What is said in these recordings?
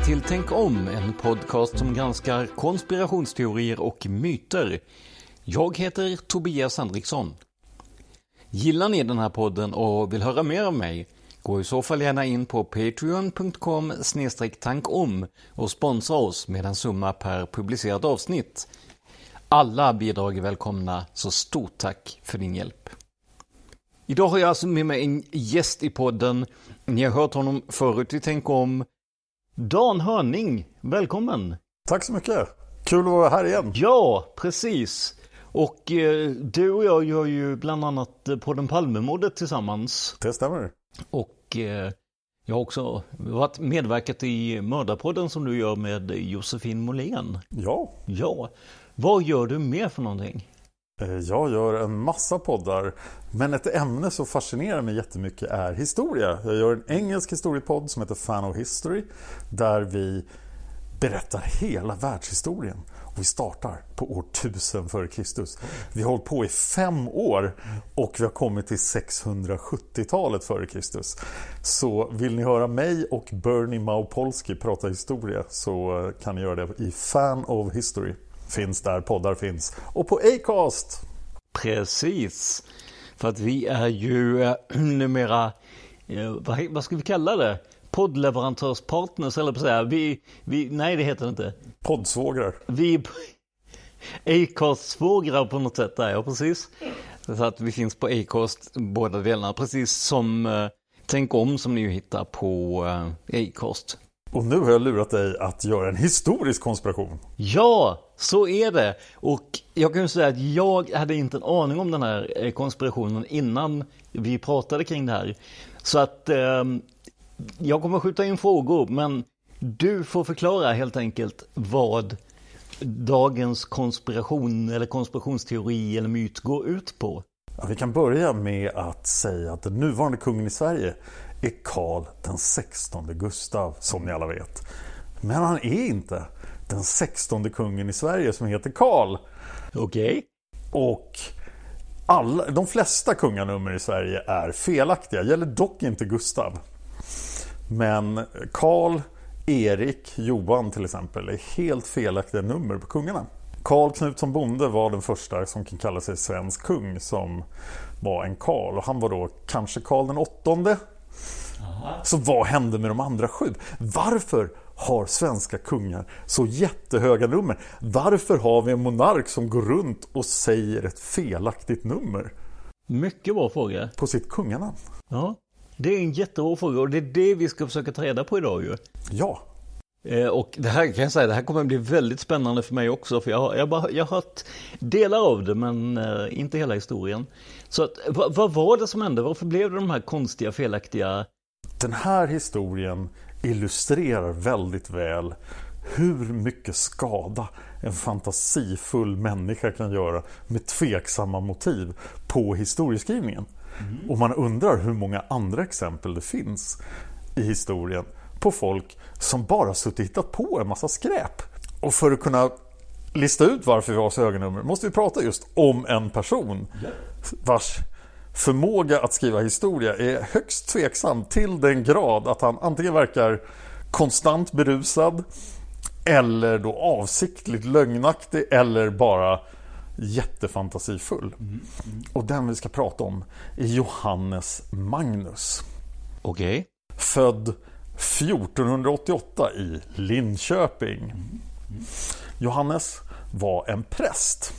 Välkomna till Tänk om, en podcast som granskar konspirationsteorier och myter. Jag heter Tobias Henriksson. Gillar ni den här podden och vill höra mer av mig? Gå i så fall gärna in på patreon.com tankom och sponsra oss med en summa per publicerat avsnitt. Alla bidrag är välkomna, så stort tack för din hjälp. Idag har jag alltså med mig en gäst i podden. Ni har hört honom förut i Tänk om. Dan Hörning, välkommen! Tack så mycket! Kul att vara här igen. Ja, precis. Och eh, du och jag gör ju bland annat eh, på den Palmemordet tillsammans. Det stämmer. Och eh, jag har också varit medverkat i Mördarpodden som du gör med Josefin Molén. Ja. Ja. Vad gör du mer för någonting? Eh, jag gör en massa poddar, men ett ämne som fascinerar mig jättemycket är historia. Jag gör en engelsk historiepodd som heter Fan of History, där vi berättar hela världshistorien. Och vi startar på år 1000 f.Kr. Vi har hållit på i fem år och vi har kommit till 670-talet f.Kr. Så vill ni höra mig och Bernie Maupolski prata historia så kan ni göra det i Fan of History. Finns där poddar finns. Och på Acast! Precis. För att vi är ju eh, numera, eh, vad, vad ska vi kalla det? Poddleverantörspartners eller på att säga. Vi, vi, nej det heter det inte. Poddsvågrar. Vi är Acast-svågrar på något sätt där, ja precis. Så att vi finns på Acast båda delarna, precis som eh, Tänk om som ni hittar på Acast. Och nu har jag lurat dig att göra en historisk konspiration. Ja, så är det. Och jag kan ju säga att jag hade inte en aning om den här eh, konspirationen innan vi pratade kring det här. Så att eh, jag kommer skjuta in frågor, men du får förklara helt enkelt vad dagens konspiration eller konspirationsteori eller myt går ut på. Ja, vi kan börja med att säga att den nuvarande kungen i Sverige är Karl den 16 Gustav, som ni alla vet. Men han är inte. den 16 kungen i Sverige som heter Karl. Okej. Och alla, de flesta kunganummer i Sverige är felaktiga. Gäller dock inte Gustav. Men Karl, Erik, Johan till exempel är helt felaktiga nummer på kungarna. Karl Knutsson Bonde var den första som kan kalla sig svensk kung som var en Karl. Och han var då kanske Karl den åttonde. Så vad hände med de andra sju? Varför har svenska kungar så jättehöga nummer? Varför har vi en monark som går runt och säger ett felaktigt nummer Mycket bra fråga. på sitt kunganamn? Ja. Det är en jättebra fråga och det är det vi ska försöka ta reda på idag ju. Ja, Och det här kan jag säga, det här kommer att bli väldigt spännande för mig också. För jag har, jag bara, jag har hört delar av det men eh, inte hela historien. Så att, vad, vad var det som hände? Varför blev det de här konstiga, felaktiga... den här historien illustrerar väldigt väl hur mycket skada en fantasifull människa kan göra med tveksamma motiv på historieskrivningen. Och man undrar hur många andra exempel det finns i historien på folk som bara suttit och hittat på en massa skräp. Och för att kunna lista ut varför vi har så höga nummer måste vi prata just om en person vars förmåga att skriva historia är högst tveksam till den grad att han antingen verkar konstant berusad eller då avsiktligt lögnaktig eller bara jättefantasifull. Och den vi ska prata om är Johannes Magnus. Okej. Född 1488 i Linköping. Johannes var en präst.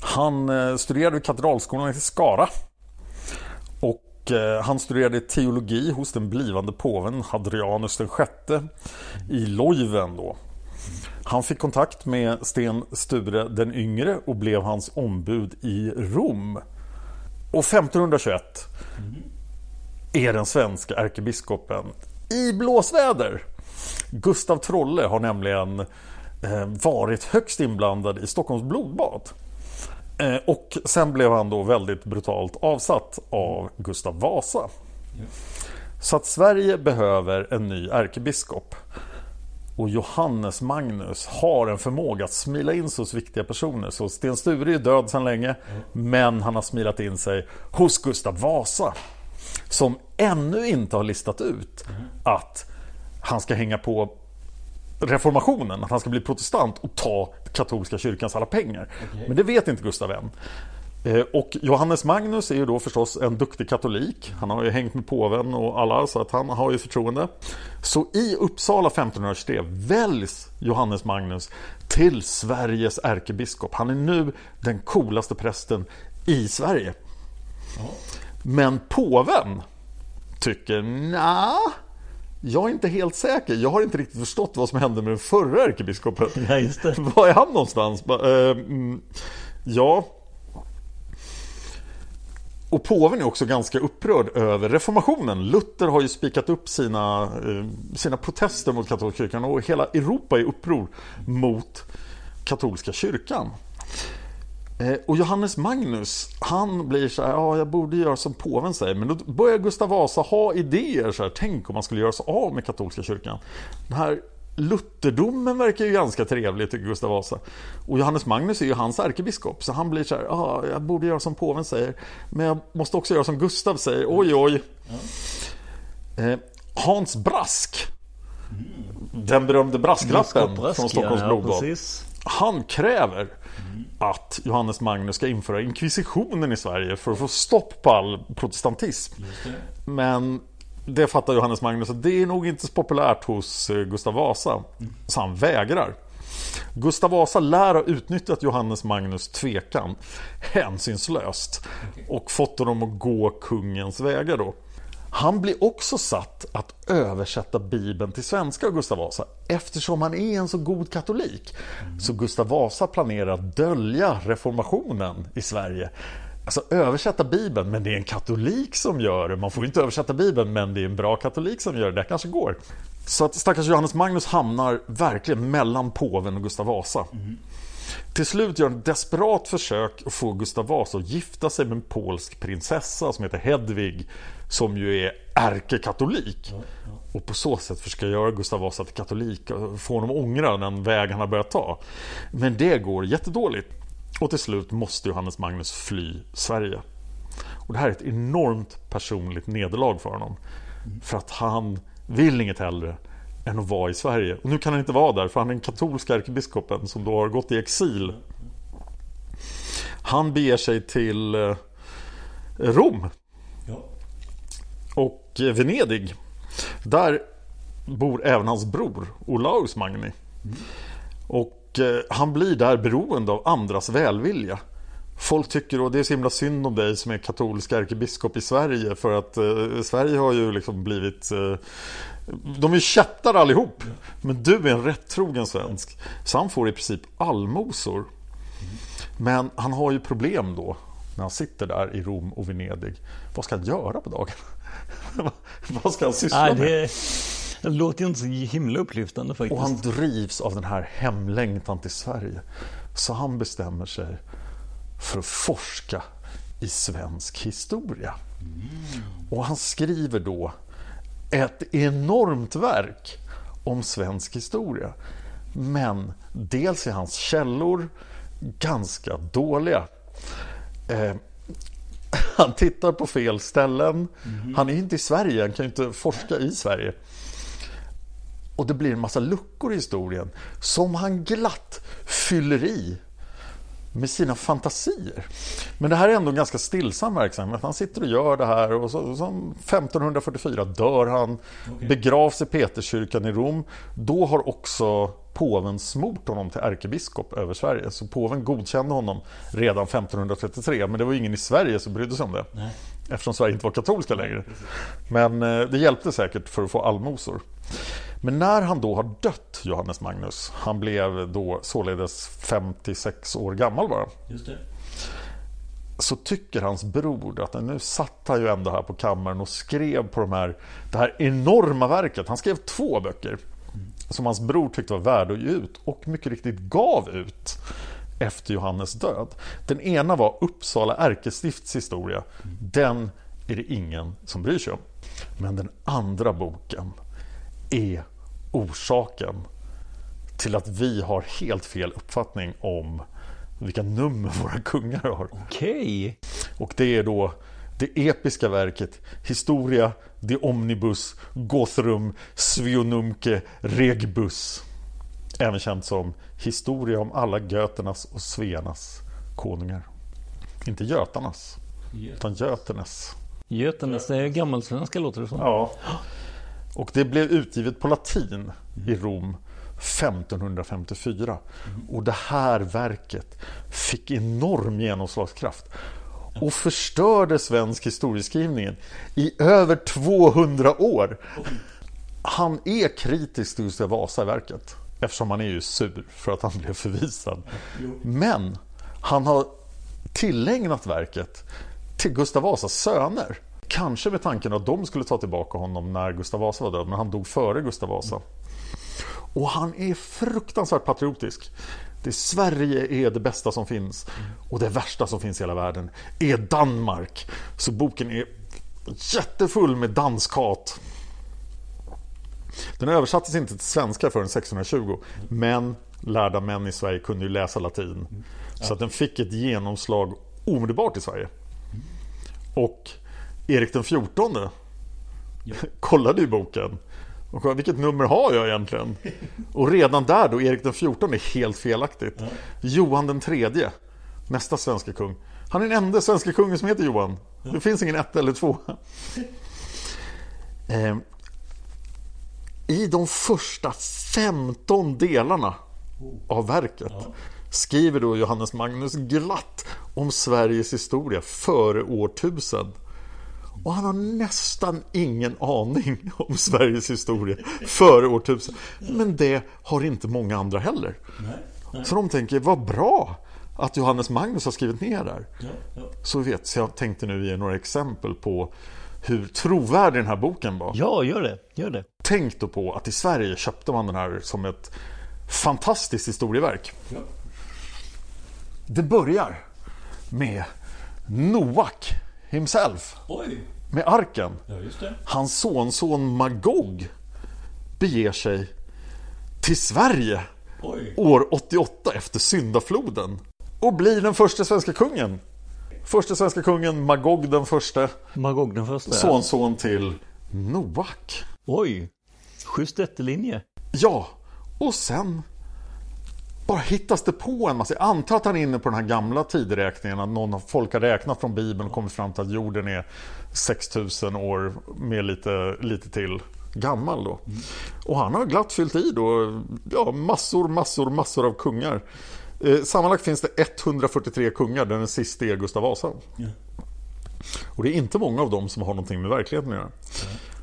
Han eh, studerade vid Katedralskolan i Skara. Och eh, han studerade teologi hos den blivande påven Hadrianus den sjätte i Leuven då. Han fick kontakt med Sten Sture den yngre och blev hans ombud i Rom. Och 1521 är den svenska ärkebiskopen i blåsväder. Gustav Trolle har nämligen eh, varit högst inblandad i Stockholms blodbad. Eh, och sen blev han då väldigt brutalt avsatt av Gustav Vasa. Så att Sverige behöver en ny ärkebiskop. Och Johannes Magnus har en förmåga att smila in sig hos viktiga personer. Så Sten Sture är död sedan länge, men han har smilat in sig hos Gustav Vasa. Som ännu inte har listat ut att han ska hänga på reformationen, att han ska bli protestant och ta katolska kyrkans alla pengar. Men det vet inte Gustav än. Eh, Och Johannes Magnus är ju då förstås en duktig katolik. Han har ju hängt med påven och alla så att han har ju förtroende. Så i Uppsala 1523 väljs Johannes Magnus till Sveriges ärkebiskop. Han är nu den coolaste prästen i Sverige. Men påven tycker nja, jag är inte helt säker. Jag har inte riktigt förstått vad som hände med den förra ärkebiskopen. Ja, just det. Var är han någonstans? Eh, mm, Ja. Och påven är också ganska upprörd över reformationen. Luther har ju spikat upp sina, eh, sina protester mot katolska kyrkan och hela Europa är uppror mot katolska kyrkan. Eh, Och Johannes Magnus, han blir så här, ja jag borde göra som påven säger. Men då börjar Gustav Vasa ha idéer så här, tänk om man skulle göra sig av med katolska kyrkan. Den här Lutherdomen verkar ju ganska trevlig tycker Gustav Vasa. Och Johannes Magnus är ju hans ärkebiskop. Så han blir så här, ja jag borde göra som påven säger. Men jag måste också göra som Gustav säger, oj oj. Eh, Hans Brask. Den berömde brasklappen Brask, från Stockholms ja, blodbad. Han kräver att Johannes Magnus ska införa inkvisitionen i Sverige för att få stopp på all protestantism. Men det fattar Johannes Magnus att det är nog inte så populärt hos eh, Gustav Vasa. Så han vägrar. Gustav Vasa lär ha utnyttjat Johannes Magnus tvekan hänsynslöst och fått honom att gå kungens vägar då. Han blir också satt att översätta Bibeln till svenska av Gustav Vasa eftersom han är en så god katolik. Så Gustav Vasa planerar att dölja reformationen i Sverige. Alltså översätta Bibeln, men det är en katolik som gör det. Man får inte översätta Bibeln, men det är en bra katolik som gör det. Det kanske går. Så att stackars Johannes Magnus hamnar verkligen mellan påven och Gustav Vasa. Till slut gör han ett desperat försök att få Gustav Vasa att gifta sig med en polsk prinsessa som heter Hedvig som ju är ärkekatolik. Och på så sätt försöka göra Gustav Vasa till katolik och få honom att ångra den väg han har börjat ta. Men det går jättedåligt. Och till slut måste Johannes Magnus fly Sverige. Och det här är ett enormt personligt nederlag för honom. För att han vill inget hellre än att vara i Sverige. Och nu kan han inte vara där för han är den katolska ärkebiskopen som då har gått i exil. Han beger sig till eh, Rom. Och eh, Venedig. Där bor även hans bror Olaus Magni. Och eh, han blir där beroende av andras välvilja. Folk tycker att det är så himla synd om dig som är katolsk ärkebiskop i Sverige för att eh, Sverige har ju liksom blivit eh, De är kättar allihop Men du är en rättrogen svensk Så han får i princip allmosor Men han har ju problem då När han sitter där i Rom och Venedig Vad ska han göra på dagen? Vad ska han syssla Nej, med? det, det låter ju inte så himla upplyftande faktiskt. Och han drivs av den här hemlängtan till Sverige. Så han bestämmer sig för att forska i svensk historia. Och han skriver då ett enormt verk om svensk historia. Men dels är hans källor ganska dåliga. Eh, han tittar på fel ställen. Han är inte i Sverige, han kan ju inte forska i Sverige. Och det blir en massa luckor i historien som han glatt fyller i med sina fantasier. Men det här är ändå en ganska stillsam verksamhet. Han sitter och gör det här och så, så 1544 dör han, begravs i Peterskyrkan i Rom. Då har också påven smort honom till ärkebiskop över Sverige. Så påven godkände honom redan 1533, men det var ingen i Sverige som brydde sig om det. Eftersom Sverige inte var katolska längre. Men eh, det hjälpte säkert för att få allmosor. Men när han då har dött, Johannes Magnus, han blev då således 56 år gammal bara. Just det. Så tycker hans bror att nu satt han ju ändå här på kammaren och skrev på de här, det här enorma verket. Han skrev två böcker som hans bror tyckte var värda att ge ut och mycket riktigt gav ut efter Johannes död. Den ena var Uppsala ärkestifts historia. Den är det ingen som bryr sig om. Men den andra boken är orsaken till att vi har helt fel uppfattning om vilka nummer våra kungar har. Okej. Och det är då det episka verket Historia de Omnibus Gothrum Svionumke Regbus. Även känt som Historia om alla Göternas och Svearnas konungar. Inte Götarnas, utan Göternes. Götenes, det är gammalsvenska låter det som. Ja. Och det blev utgivet på latin i Rom 1554. Och det här verket fick enorm genomslagskraft och förstörde svensk historieskrivningen i över 200 år. Han är kritisk till Gustav Vasa i verket eftersom han är ju sur för att han blev förvisad. Men han har tillägnat verket till Gustav Vasas söner. Kanske med tanken att de skulle ta tillbaka honom när Gustav Vasa var död, men han dog före Gustav Vasa. Och han är fruktansvärt patriotisk. Det Sverige är det bästa som finns och det värsta som finns i hela världen är Danmark. Så boken är jättefull med danskat. Den översattes inte till svenska förrän 1620 men lärda män i Sverige kunde ju läsa latin. Så att den fick ett genomslag omedelbart i Sverige. Och Erik den XIV kollade ju boken och kollade, vilket nummer har jag egentligen? Och redan där då, Erik den XIV är helt felaktigt. Johan den tredje, nästa svenska kung. Han är den enda svenska kungen som heter Johan. Det finns ingen ett eller två. Eh, I de första 15 delarna av verket skriver då Johannes Magnus glatt om Sveriges historia före årtusen. Och han har nästan ingen aning om Sveriges historia före årtusen. Men det har inte många andra heller. Så de tänker, vad bra att Johannes Magnus har skrivit ner där. Så vi vet, så jag tänkte nu ge några exempel på hur trovärdig den här boken var. Ja, gör det. Gör det. Tänk då på att i Sverige köpte man den här som ett fantastiskt historieverk. Det börjar med Noak himself. Oj! Med arken. Ja, just det. Hans sonson Magog beger sig till Sverige Oj. år 88 efter syndafloden och blir den första svenska kungen. Första svenska kungen Magog den första, Magog den första. sonson till Noak. Oj. Schysst ättelinje. Ja, och sen bara hittas det på en massa. Jag antar att han är inne på den här gamla tideräkningen. Att någon folk har räknat från Bibeln och kommit fram till att jorden är 6000 år med lite, lite till gammal då. Och han har glatt fyllt i då ja, massor, massor, massor av kungar. Eh, sammanlagt finns det 143 kungar, den sista är Gustav Vasa. Och det är inte många av dem som har någonting med verkligheten att göra.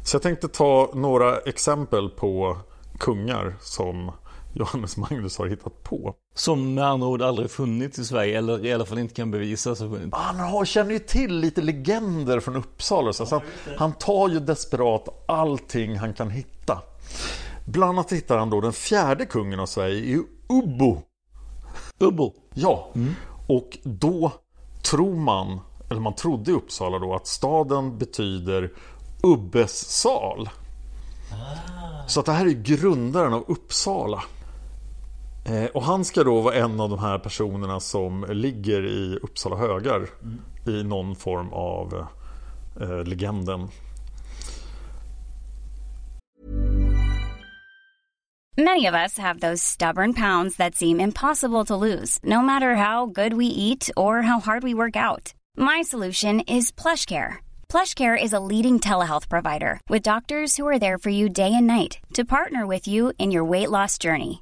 Så jag tänkte ta några exempel på kungar som Johannes Magnus har hittat på. Som med andra ord aldrig funnits i Sverige eller i alla fall inte kan bevisas ha funnits. Han har, känner ju till lite legender från Uppsala. Så han, han tar ju desperat allting han kan hitta. Bland annat hittar han då den fjärde kungen av Sverige i Ubbo. Ubbo. Ja, och då tror man, eller man trodde i Uppsala då, att staden betyder Ubbes sal. Så att det här är grundaren av Uppsala. Eh, och han ska då vara en av de här personerna som ligger i Uppsala högar mm. i någon form av eh, legenden. Many of us have those stubborn pounds that seem impossible to lose, no matter how good we eat or how hard we work out. My solution is PlushCare. PlushCare is a leading telehealth provider with doctors who are there for you day and night to partner with you in your weight loss journey.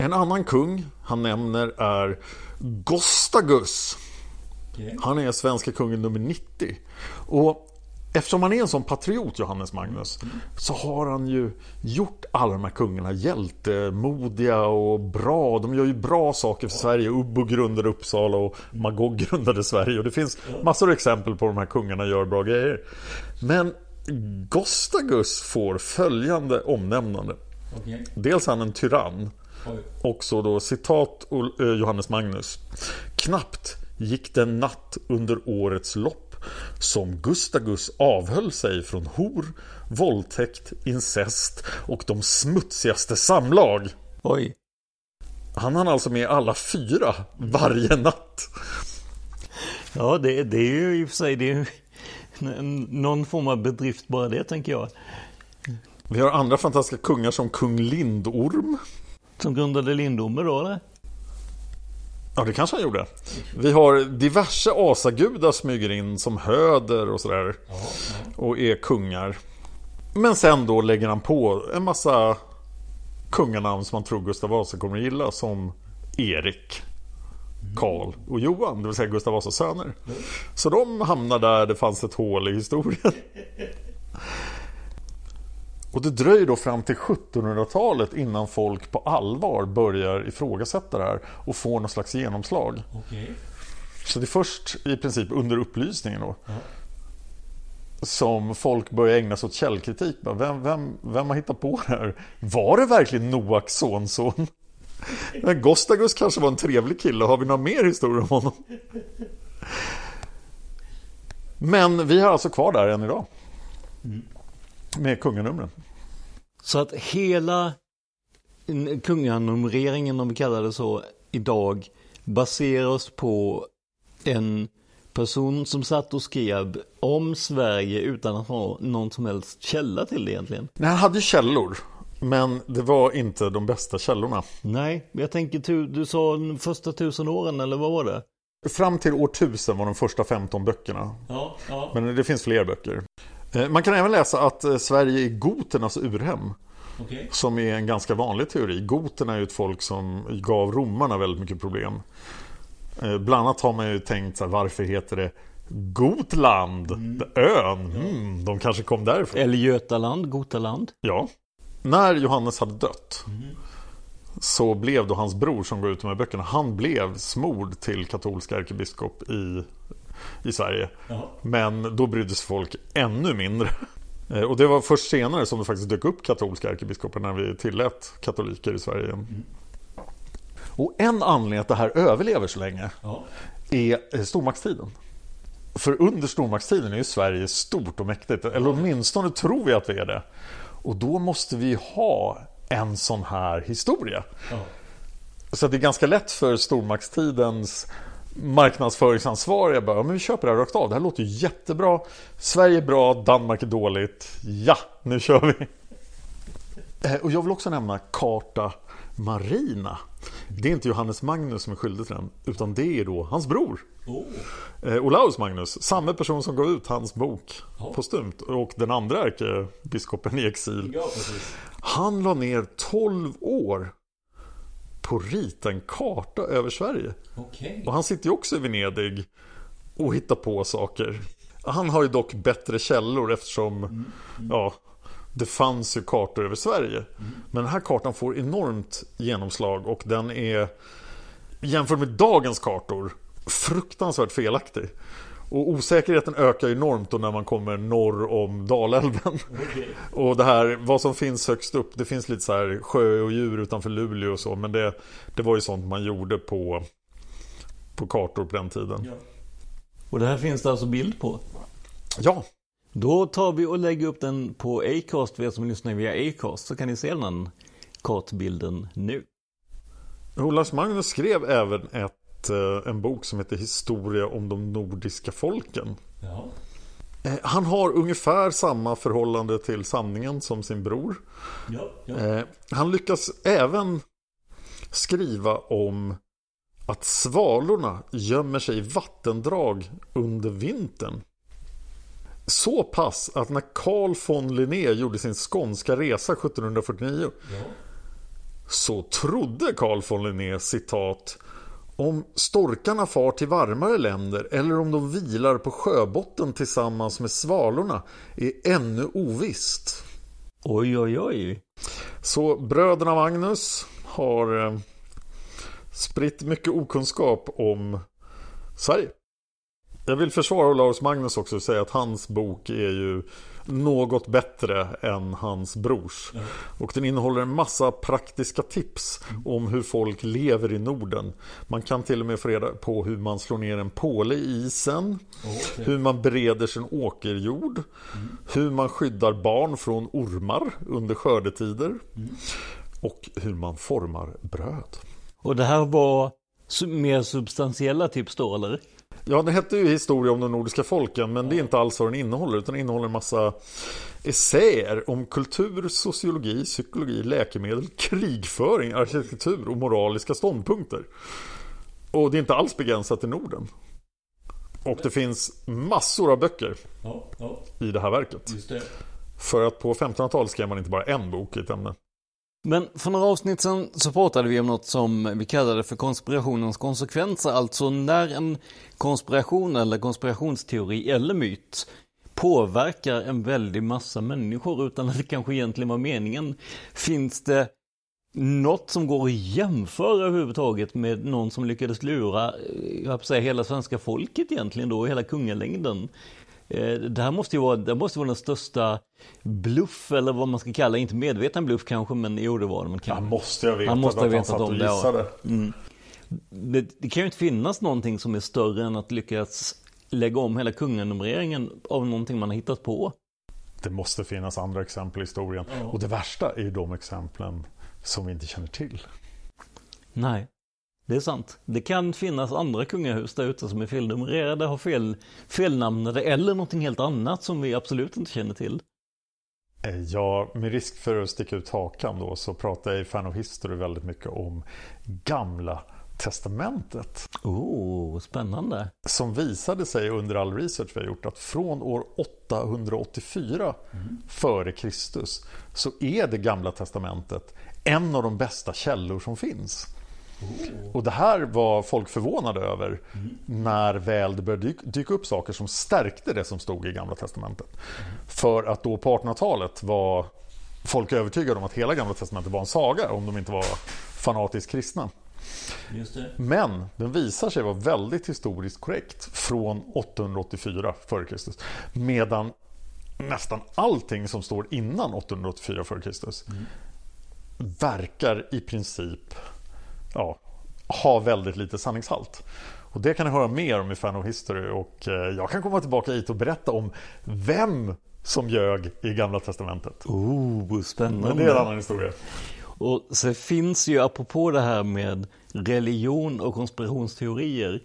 En annan kung han nämner är Gostagus. Han är svenska kungen nummer 90. Och eftersom han är en sån patriot, Johannes Magnus, så har han ju gjort alla de här kungarna hjältemodiga och bra. De gör ju bra saker för Sverige. Ubbo grundade Uppsala och Magog grundade Sverige. Och det finns massor av exempel på de här kungarna gör bra grejer. Men Gostagus får följande omnämnande. Dels är han en tyrann. Också då citat eh, Johannes Magnus. Knappt gick det en natt under årets lopp som Gustagus avhöll sig från hor, våldtäkt, incest och de smutsigaste samlag. Oj. Han hann alltså med alla fyra varje natt. Ja, det, det är ju i och för sig det är någon form av bedrift bara det, tänker jag. Vi har andra fantastiska kungar som kung Lindorm. Som grundade Lindome då, eller? Ja, det kanske han gjorde. Vi har diverse asagudar smyger in som Höder och sådär. Och är kungar. Men sen då lägger han på en massa kunganamn som man tror Gustav Vasa kommer att gilla. Som Erik, Karl och Johan, det vill säga Gustav Vasas söner. Så de hamnar där det fanns ett hål i historien. Och det dröjer då fram till 1700-talet innan folk på allvar börjar ifrågasätta det här och får någon slags genomslag. Så det är först i princip under upplysningen då som folk börjar ägna sig åt källkritik. Vem, vem, vem har hittat på det här? Var det verkligen Noaks sonson? Men Gustavus kanske var en trevlig kille. Har vi några mer historier om honom? Men vi har alltså kvar där än idag. Med kunganumren. Så att hela kunganumreringen, om vi kallar det så, idag baseras på en person som satt och skrev om Sverige utan att ha någon som helst källa till det egentligen. Nej, han hade källor. Men det var inte de bästa källorna. Nej, jag tänker du sa de första tusen åren eller vad var det? Fram till år 1000 var de första 15 böckerna. Ja, ja. Men det finns fler böcker. Eh, Man kan även läsa att eh, Sverige är goternas urhem. Okej. Som är en ganska vanlig teori. Goterna är ju ett folk som gav romarna väldigt mycket problem. Eh, Bland annat har man ju tänkt så här, varför heter det Gotland? Ön? Mm, de kanske kom därifrån. Eller Götaland, Gotaland. Ja. När Johannes hade dött så blev då hans bror som går ut med böckerna, han blev smord till katolsk ärkebiskop i, i Sverige. Men då brydde sig folk ännu mindre. Eh, Och det var först senare som det faktiskt dök upp katolska ärkebiskopar när vi tillät katoliker i Sverige igen. Och en anledning att det här överlever så länge är eh, stormaktstiden. För under stormaktstiden är ju Sverige stort och mäktigt, eller åtminstone tror vi att vi är det. Och då måste vi ha en sån här historia. Så att det är ganska lätt för stormaktstidens marknadsföringsansvariga bara, "Ja, men vi köper det här rakt av. Det här låter ju jättebra. Sverige är bra, Danmark är dåligt. Ja, nu kör vi. Eh, Och jag vill också nämna Carta Marina. Det är inte Johannes Magnus som är skyldig till den, utan det är då hans bror. Eh, Olaus Magnus, samma person som gav ut hans bok postumt och den andra ärkebiskopen i exil. Han la ner 12 år på rita en karta över Sverige. Och han sitter ju också i Venedig och hittar på saker. Han har ju dock bättre källor eftersom ja, det fanns ju kartor över Sverige. Men den här kartan får enormt genomslag och den är jämfört med dagens kartor fruktansvärt felaktig. Och osäkerheten ökar enormt då när man kommer norr om Dalälven. Och det här, vad som finns högst upp, det finns lite så här sjö och djur utanför Luleå och så, men det, det var ju sånt man gjorde på, på kartor på den tiden. Och det här finns det alltså bild på. Ja, Då tar vi och lägger upp den på Acast för er som lyssnar via Acast så kan ni se den kartbilden nu. Olaus Magnus skrev även ett, eh, en bok som heter Historia om de nordiska folken. Eh, Han har ungefär samma förhållande till sanningen som sin bror. Eh, Han lyckas även skriva om att svalorna gömmer sig i vattendrag under vintern. Så pass att när Carl von Linné gjorde sin skånska resa 1749 så trodde Carl von Linné citat om storkarna far till varmare länder eller om de vilar på sjöbotten tillsammans med svalorna är ännu ovisst. Oj, oj, oj. Så bröderna Magnus har eh, spritt mycket okunskap om Sverige. Jag vill försvara Olaus Magnus också och säga att hans bok är ju något bättre än hans brors. Och den innehåller en massa praktiska tips om hur folk lever i Norden. Man kan till och med få reda på hur man slår ner en påle i isen. Hur man bereder sin åkerjord. Hur man skyddar barn från ormar under skördetider. Och hur man formar bröd. Och det här var mer substantiella tips då, eller? Ja, det hette ju historia om de nordiska folken, men det är inte alls vad den innehåller, utan den innehåller en massa essäer om kultur, sociologi, psykologi, läkemedel, krigföring, arkitektur och moraliska ståndpunkter. Och det är inte alls begränsat till Norden. Och det finns massor av böcker i det här verket. För att på 1500-talet skrev man inte bara en bok i ett ämne. Men för några avsnitt sedan så pratade vi om något som vi kallade för konspirationens konsekvenser. Alltså när en konspiration eller konspirationsteori eller myt påverkar en väldig massa människor utan att det kanske egentligen var meningen. Finns det något som går att jämföra överhuvudtaget med någon som lyckades lura, eh, jag säga hela svenska folket egentligen då, hela kungalängden det här måste ju vara, det måste vara den största bluff, eller vad man ska kalla inte medveten bluff kanske, men jo det var det. Men Han måste ju ha vetat han måste ha att han satt och det. gissade. Mm. Det, det kan ju inte finnas någonting som är större än att lyckas lägga om hela kunganumreringen av någonting man har hittat på. Det måste finnas andra exempel i historien. Och det värsta är ju de exemplen som vi inte känner till. Nej, det är sant. Det kan finnas andra kungahus där ute som är felnumrerade, har fel, felnamnade eller någonting helt annat som vi absolut inte känner till. Eh, Ja, med risk för att sticka ut hakan då så pratar jag i Fan of History väldigt mycket om Gamla Testamentet. Oh, spännande. Som visade sig under all research vi har gjort att från år 884 före Kristus så är det Gamla Testamentet en av de bästa källor som finns. Och det här var folk förvånade över när väl det började dyk- dyka upp saker som stärkte det som stod i Gamla Testamentet. För att då på 1800-talet var folk övertygade om att hela Gamla Testamentet var en saga om de inte var fanatiskt kristna. Men den visar sig vara väldigt historiskt korrekt från 884 f.Kr. Medan nästan allting som står innan 884 f.Kr. verkar i princip ja, ha väldigt lite sanningshalt. Och det kan ni höra mer om i Fan of History och eh, jag kan komma tillbaka hit och berätta om vem som ljög i Gamla Testamentet. Oh, spännande. Men det är en annan historia. Och så finns ju, apropå det här med religion och konspirationsteorier,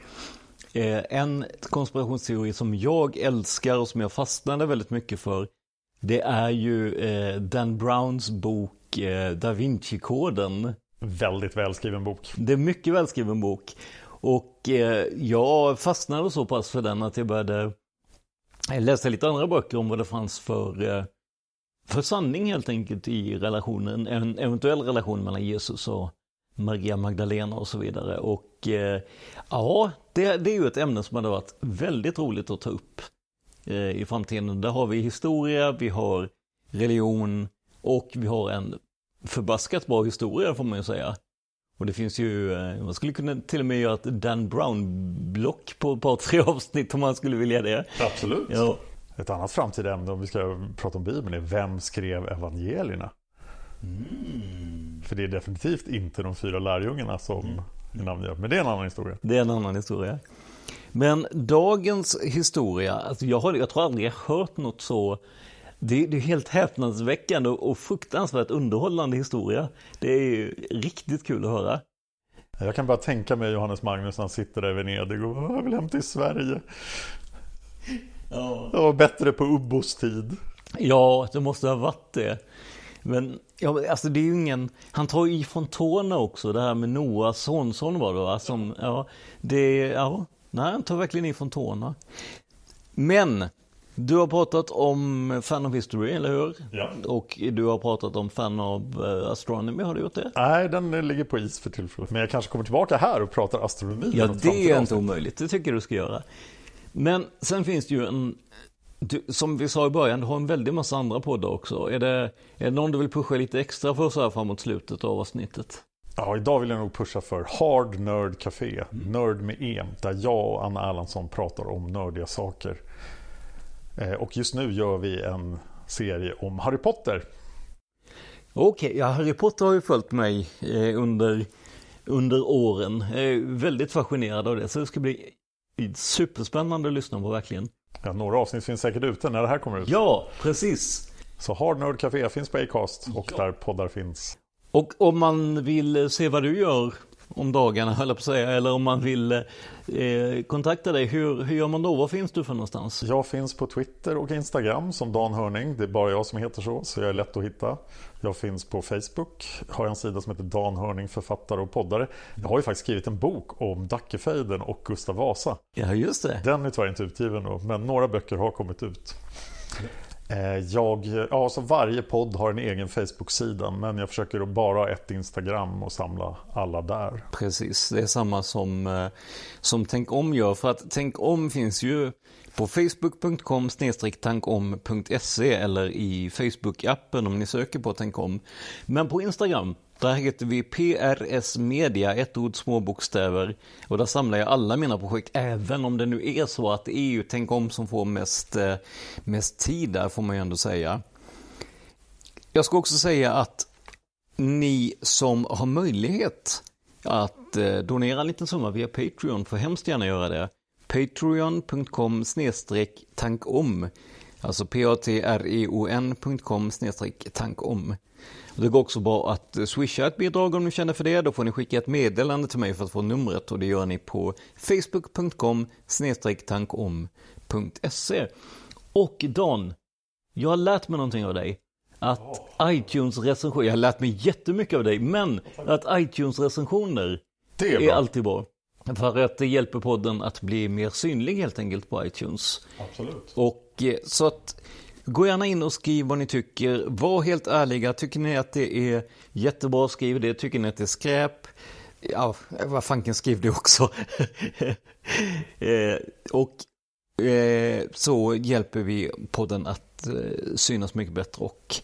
eh, en konspirationsteori som jag älskar och som jag fastnade väldigt mycket för, det är ju eh, Dan Browns bok Da Vinci-koden. Väldigt välskriven bok. Det är mycket välskriven bok. Och eh, jag fastnade så pass för den att jag började eh, läsa lite andra böcker om vad det fanns för, eh, för sanning helt enkelt i relationen, en eventuell relation mellan Jesus och Maria Magdalena och så vidare. Och eh, ja, det, det är ju ett ämne som hade varit väldigt roligt att ta upp eh, i framtiden. Där har vi historia, vi har religion och vi har en förbaskat bra historia får man ju säga. Och det finns ju, eh, man skulle kunna till och med göra ett Dan Brown-block på ett par tre avsnitt om man skulle vilja det. Absolut. Ja. Ett annat framtida ämne om vi ska prata om Bibeln är vem skrev evangelierna? För det är definitivt inte de fyra lärjungarna som är namngivna. Men det är en annan historia. Det är en annan historia. Men dagens historia, alltså jag, har, jag tror aldrig jag hört något så det, det är helt häpnadsväckande och fruktansvärt underhållande historia. Det är ju riktigt kul att höra. Jag kan bara tänka mig Johannes Magnus när han sitter där i Venedig och jag vill hem till Sverige. Ja. Jag var bättre på Ubbos tid. Ja, det måste ha varit det. Men ja, alltså det är ju ingen, han tar ju ifrån tårna också, det här med Noahs sonson var det va? Som, ja, det, ja, nej han tar verkligen ifrån tårna. Men, du har pratat om Fan of History, eller hur? Ja. Och du har pratat om Fan of eh, Astronomy, har du gjort det? Nej, den ligger på is för tillfället. Men jag kanske kommer tillbaka här och pratar astronomi. Ja, det är inte omöjligt. Det tycker du ska göra. Men sen finns det ju en, du, som vi sa i början, du har en väldig massa andra poddar också. Är det, är det någon du vill pusha lite extra för så här framåt slutet av avsnittet? Ja, idag vill jag nog pusha för Hard Nerd Café, Nörd med E, där jag och Anna Erlandsson pratar om nördiga saker. Eh, Och just nu gör vi en serie om Harry Potter. Okej, ja, Harry Potter har ju följt mig eh, under, under åren. Jag är väldigt fascinerad av det, så det ska bli superspännande att lyssna på verkligen. Ja, några avsnitt finns säkert ute när det här kommer ut. Ja, precis. Så Hard Nerd Café finns på Acast och där poddar finns. Och om man vill se vad du gör om dagarna, höll jag på att säga, eller om man vill eh, kontakta dig, hur, hur gör man då? Var finns du för någonstans? Jag finns på Twitter och Instagram som Dan Hörning. Det är bara jag som heter så, så jag är lätt att hitta. Jag finns på Facebook, har en sida som heter Dan Hörning, författare och poddare. Jag har ju faktiskt skrivit en bok om Dackefejden och Gustav Vasa. Ja, just det. Den är tyvärr inte utgiven då, men några böcker har kommit ut. Eh, jag, ja, så varje podd har en egen Facebook-sida men jag försöker bara ha ett Instagram och samla alla där. Precis, det är samma som, eh, som Tänk om gör. För att Tänk om finns ju på facebook.com tankom.se eller i Facebook-appen om ni söker på Tänk om. Men på Instagram, där heter vi PRS Media, ett ord små bokstäver. Och där samlar jag alla mina projekt, även om det nu är så att det är ju Tänk om som får mest, eh, mest tid där, får man ju ändå säga. Jag ska också säga att ni som har möjlighet att eh, donera en liten summa via Patreon får hemskt gärna göra det. Patreon.com tankom. Alltså p-a-t-r-e-o-n.com tankom. Det går också bra att swisha ett bidrag om ni känner för det. Då får ni skicka ett meddelande till mig för att få numret och det gör ni på facebook.com tankom.se. Och Dan, jag har lärt mig någonting av dig. Att iTunes-recensioner, jag har lärt mig jättemycket av dig, men att iTunes-recensioner är är alltid bra. För att det hjälper podden att bli mer synlig helt enkelt på iTunes. Absolut. Och eh, så att gå gärna in och skriv vad ni tycker. Var helt ärliga. Tycker ni att det är jättebra, skriv det. Tycker ni att det är skräp, ja, vad fanken skriv det också. eh, och eh, så hjälper vi podden att eh, synas mycket bättre. Och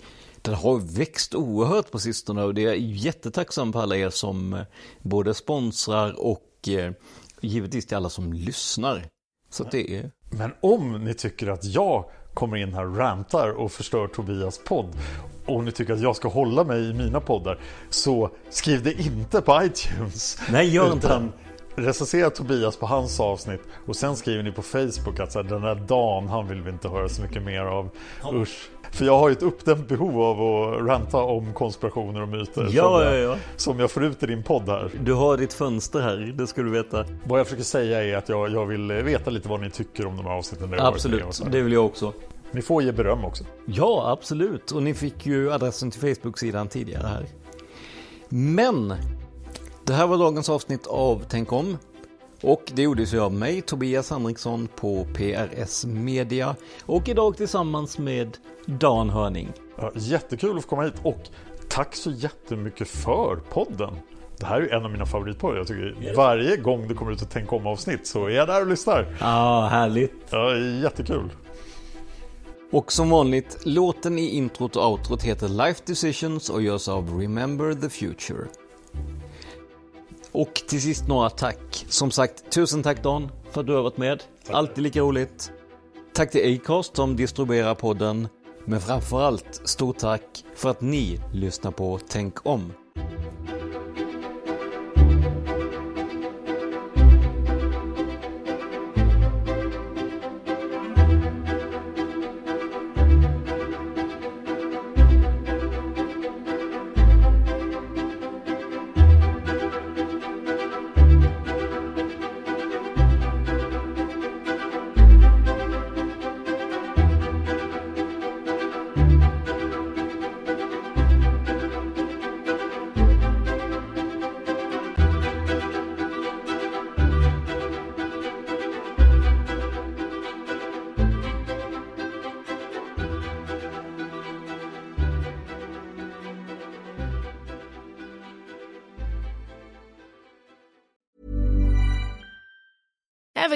den har växt oerhört på sistone och det är jättetacksam på alla er som eh, både sponsrar och eh, givetvis till alla som lyssnar. Så det är Men om ni tycker att jag kommer in här och rantar och förstör Tobias podd och ni tycker att jag ska hålla mig i mina poddar så skriv det inte på iTunes. Nej, gör inte Utan recensera Tobias på hans avsnitt och sen skriver ni på Facebook att så här, den där Dan, han vill vi inte höra så mycket mer av. Usch. För jag har ju ett uppdämt behov av att ranta om konspirationer och myter Ja, som, ja, jag, ja. som jag får ut i din podd här. Du har ditt fönster här, det ska du veta. Vad jag försöker säga är att jag, jag vill veta lite vad ni tycker om de här avsnitten. Absolut, det vill jag också. Ni får ge beröm också. Ja, absolut. Och ni fick ju adressen till Facebook-sidan tidigare här. Men, det här var dagens avsnitt av Tänk om. Och det gjordes ju av mig, Tobias Henriksson på PRS Media. Och idag tillsammans med Dan Hörning. Ja, jättekul att få komma hit och tack så jättemycket för podden. Det här är en av mina favoritpoddar. Jag tycker varje gång det kommer ut ett Tänk om-avsnitt så är jag där och lyssnar. Ja, härligt. Ja, jättekul. Och som vanligt, låten i introt och outrot heter Life Decisions och görs av Remember the Future. Och till sist några tack. Som sagt, tusen tack Dan för att du har varit med. Alltid lika roligt. Tack till Acast som distribuerar podden. Men framförallt, stort tack för att ni lyssnar på Tänk om.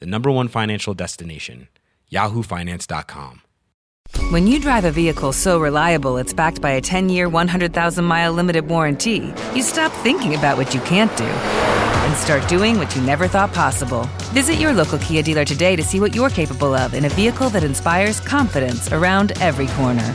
the number one financial destination, yahoofinance.com. When you drive a vehicle so reliable it's backed by a 10 year, 100,000 mile limited warranty, you stop thinking about what you can't do and start doing what you never thought possible. Visit your local Kia dealer today to see what you're capable of in a vehicle that inspires confidence around every corner.